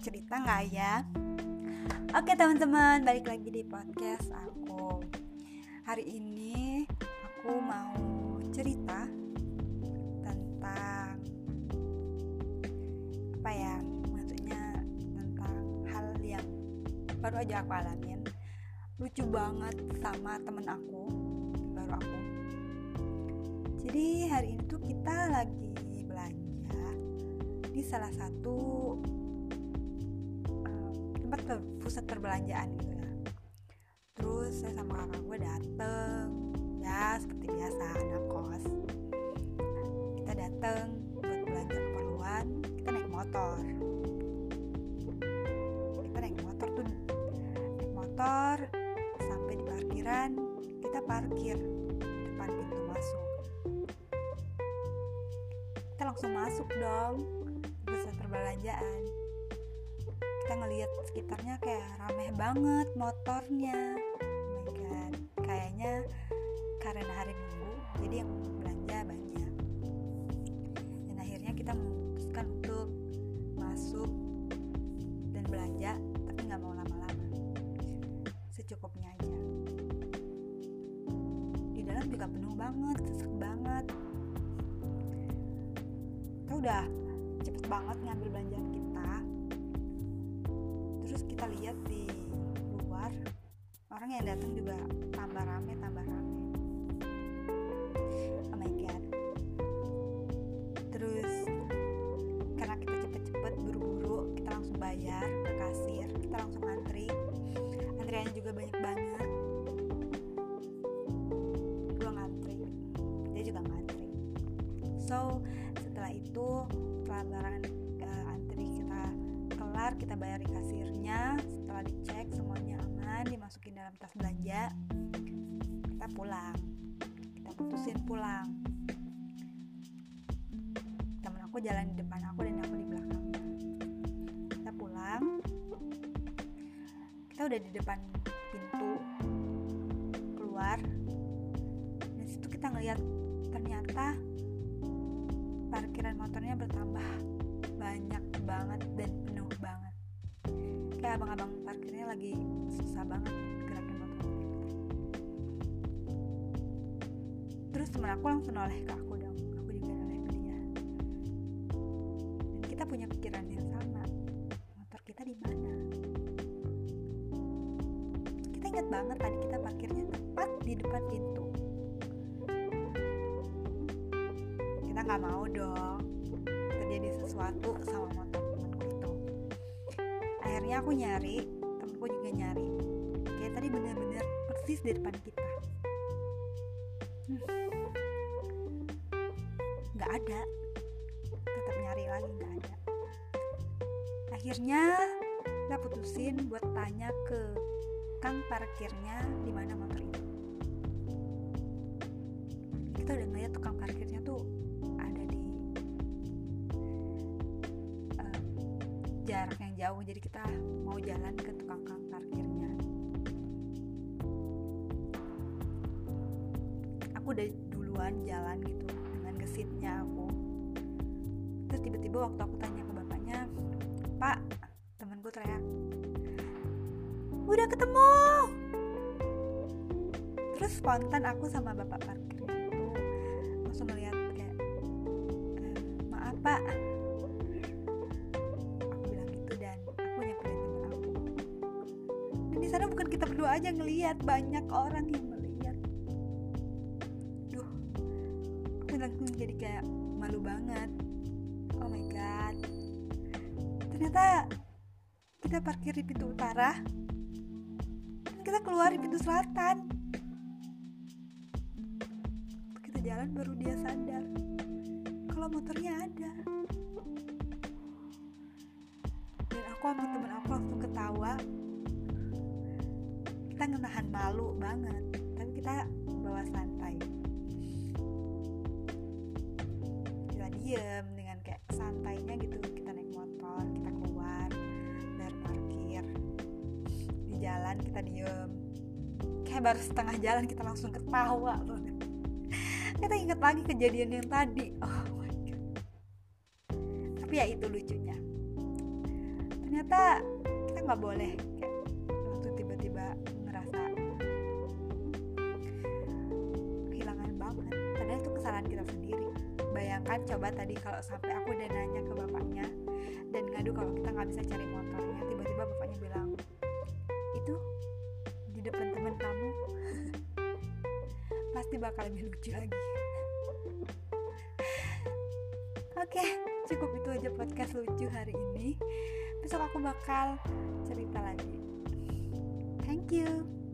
cerita nggak ya? Oke teman-teman, balik lagi di podcast aku. Hari ini aku mau cerita tentang apa ya? Maksudnya tentang hal yang baru aja aku alamin. Lucu banget sama temen aku, baru aku. Jadi hari ini tuh kita lagi belanja di salah satu ter pusat perbelanjaan gitu ya. Terus saya sama kakak gue dateng. Ya seperti biasa anak kos. Kita dateng buat belanja keperluan kita naik motor. Kita naik motor tuh naik motor sampai di parkiran kita parkir depan pintu masuk. Kita langsung masuk dong pusat perbelanjaan ngelihat sekitarnya kayak rameh banget motornya. Oh kayaknya karena hari minggu jadi yang belanja banyak. Dan akhirnya kita memutuskan untuk masuk dan belanja tapi nggak mau lama-lama. Secukupnya aja. Di dalam juga penuh banget sesek banget. Kita udah cepet banget ngambil belanjaan terus kita lihat di luar orang yang datang juga tambah rame tambah rame. Oh my god. Terus karena kita cepet-cepet buru-buru kita langsung bayar ke kasir kita langsung antri. Antriannya juga banyak banget. Gue ngantri. Dia juga ngantri. So setelah itu setelah kelar kita bayar di kasirnya. Setelah dicek semuanya aman dimasukin dalam tas belanja. Kita pulang. Kita putusin pulang. Temen aku jalan di depan aku dan aku di belakangnya kita pulang. Kita udah di depan pintu. Keluar. Dan situ kita ngeliat ternyata parkiran motornya bertambah banyak banget dan penuh banget. Kayak abang-abang parkirnya lagi susah banget gerakin motor. Terus temen aku langsung noleh ke aku dong. Aku juga noleh ke dia. Dan kita punya pikiran yang sama. Motor kita di mana? Kita ingat banget tadi kita parkirnya tepat di depan pintu. Kita nggak mau dong sesuatu sama motor temanku itu. Akhirnya aku nyari temanku juga nyari. Kayak tadi bener-bener persis di depan kita. Nggak hmm. ada. Tetap nyari lagi nggak ada. Akhirnya kita putusin buat tanya ke kang parkirnya di mana motor itu. Kita udah ngeliat tukang parkirnya jarak yang jauh jadi kita mau jalan ke tukang kang parkirnya. Aku udah duluan jalan gitu dengan gesitnya aku. Terus tiba-tiba waktu aku tanya ke bapaknya pak temenku teriak udah ketemu. Terus spontan aku sama bapak parkir itu langsung melihat sana bukan kita berdua aja ngelihat banyak orang yang melihat duh aku langsung jadi kayak malu banget. Oh my god. Ternyata kita parkir di pintu utara dan kita keluar di pintu selatan. Kita jalan baru dia sadar kalau motornya ada. Dan aku sama temen aku langsung ketawa kita ngenahan malu banget tapi kita bawa santai. Kita diem dengan kayak santainya gitu. Kita naik motor kita keluar bayar parkir. Di jalan kita diem. Kayak baru setengah jalan kita langsung ketawa banget. Kita inget lagi kejadian yang tadi. Oh my god. Tapi ya itu lucunya. Ternyata kita nggak boleh waktu tiba-tiba itu kesalahan kita sendiri bayangkan coba tadi kalau sampai aku udah nanya ke bapaknya dan ngadu kalau kita nggak bisa cari motornya tiba-tiba bapaknya bilang itu di depan teman kamu pasti bakal lebih lucu lagi Oke, cukup itu aja podcast lucu hari ini. Besok aku bakal cerita lagi. Thank you.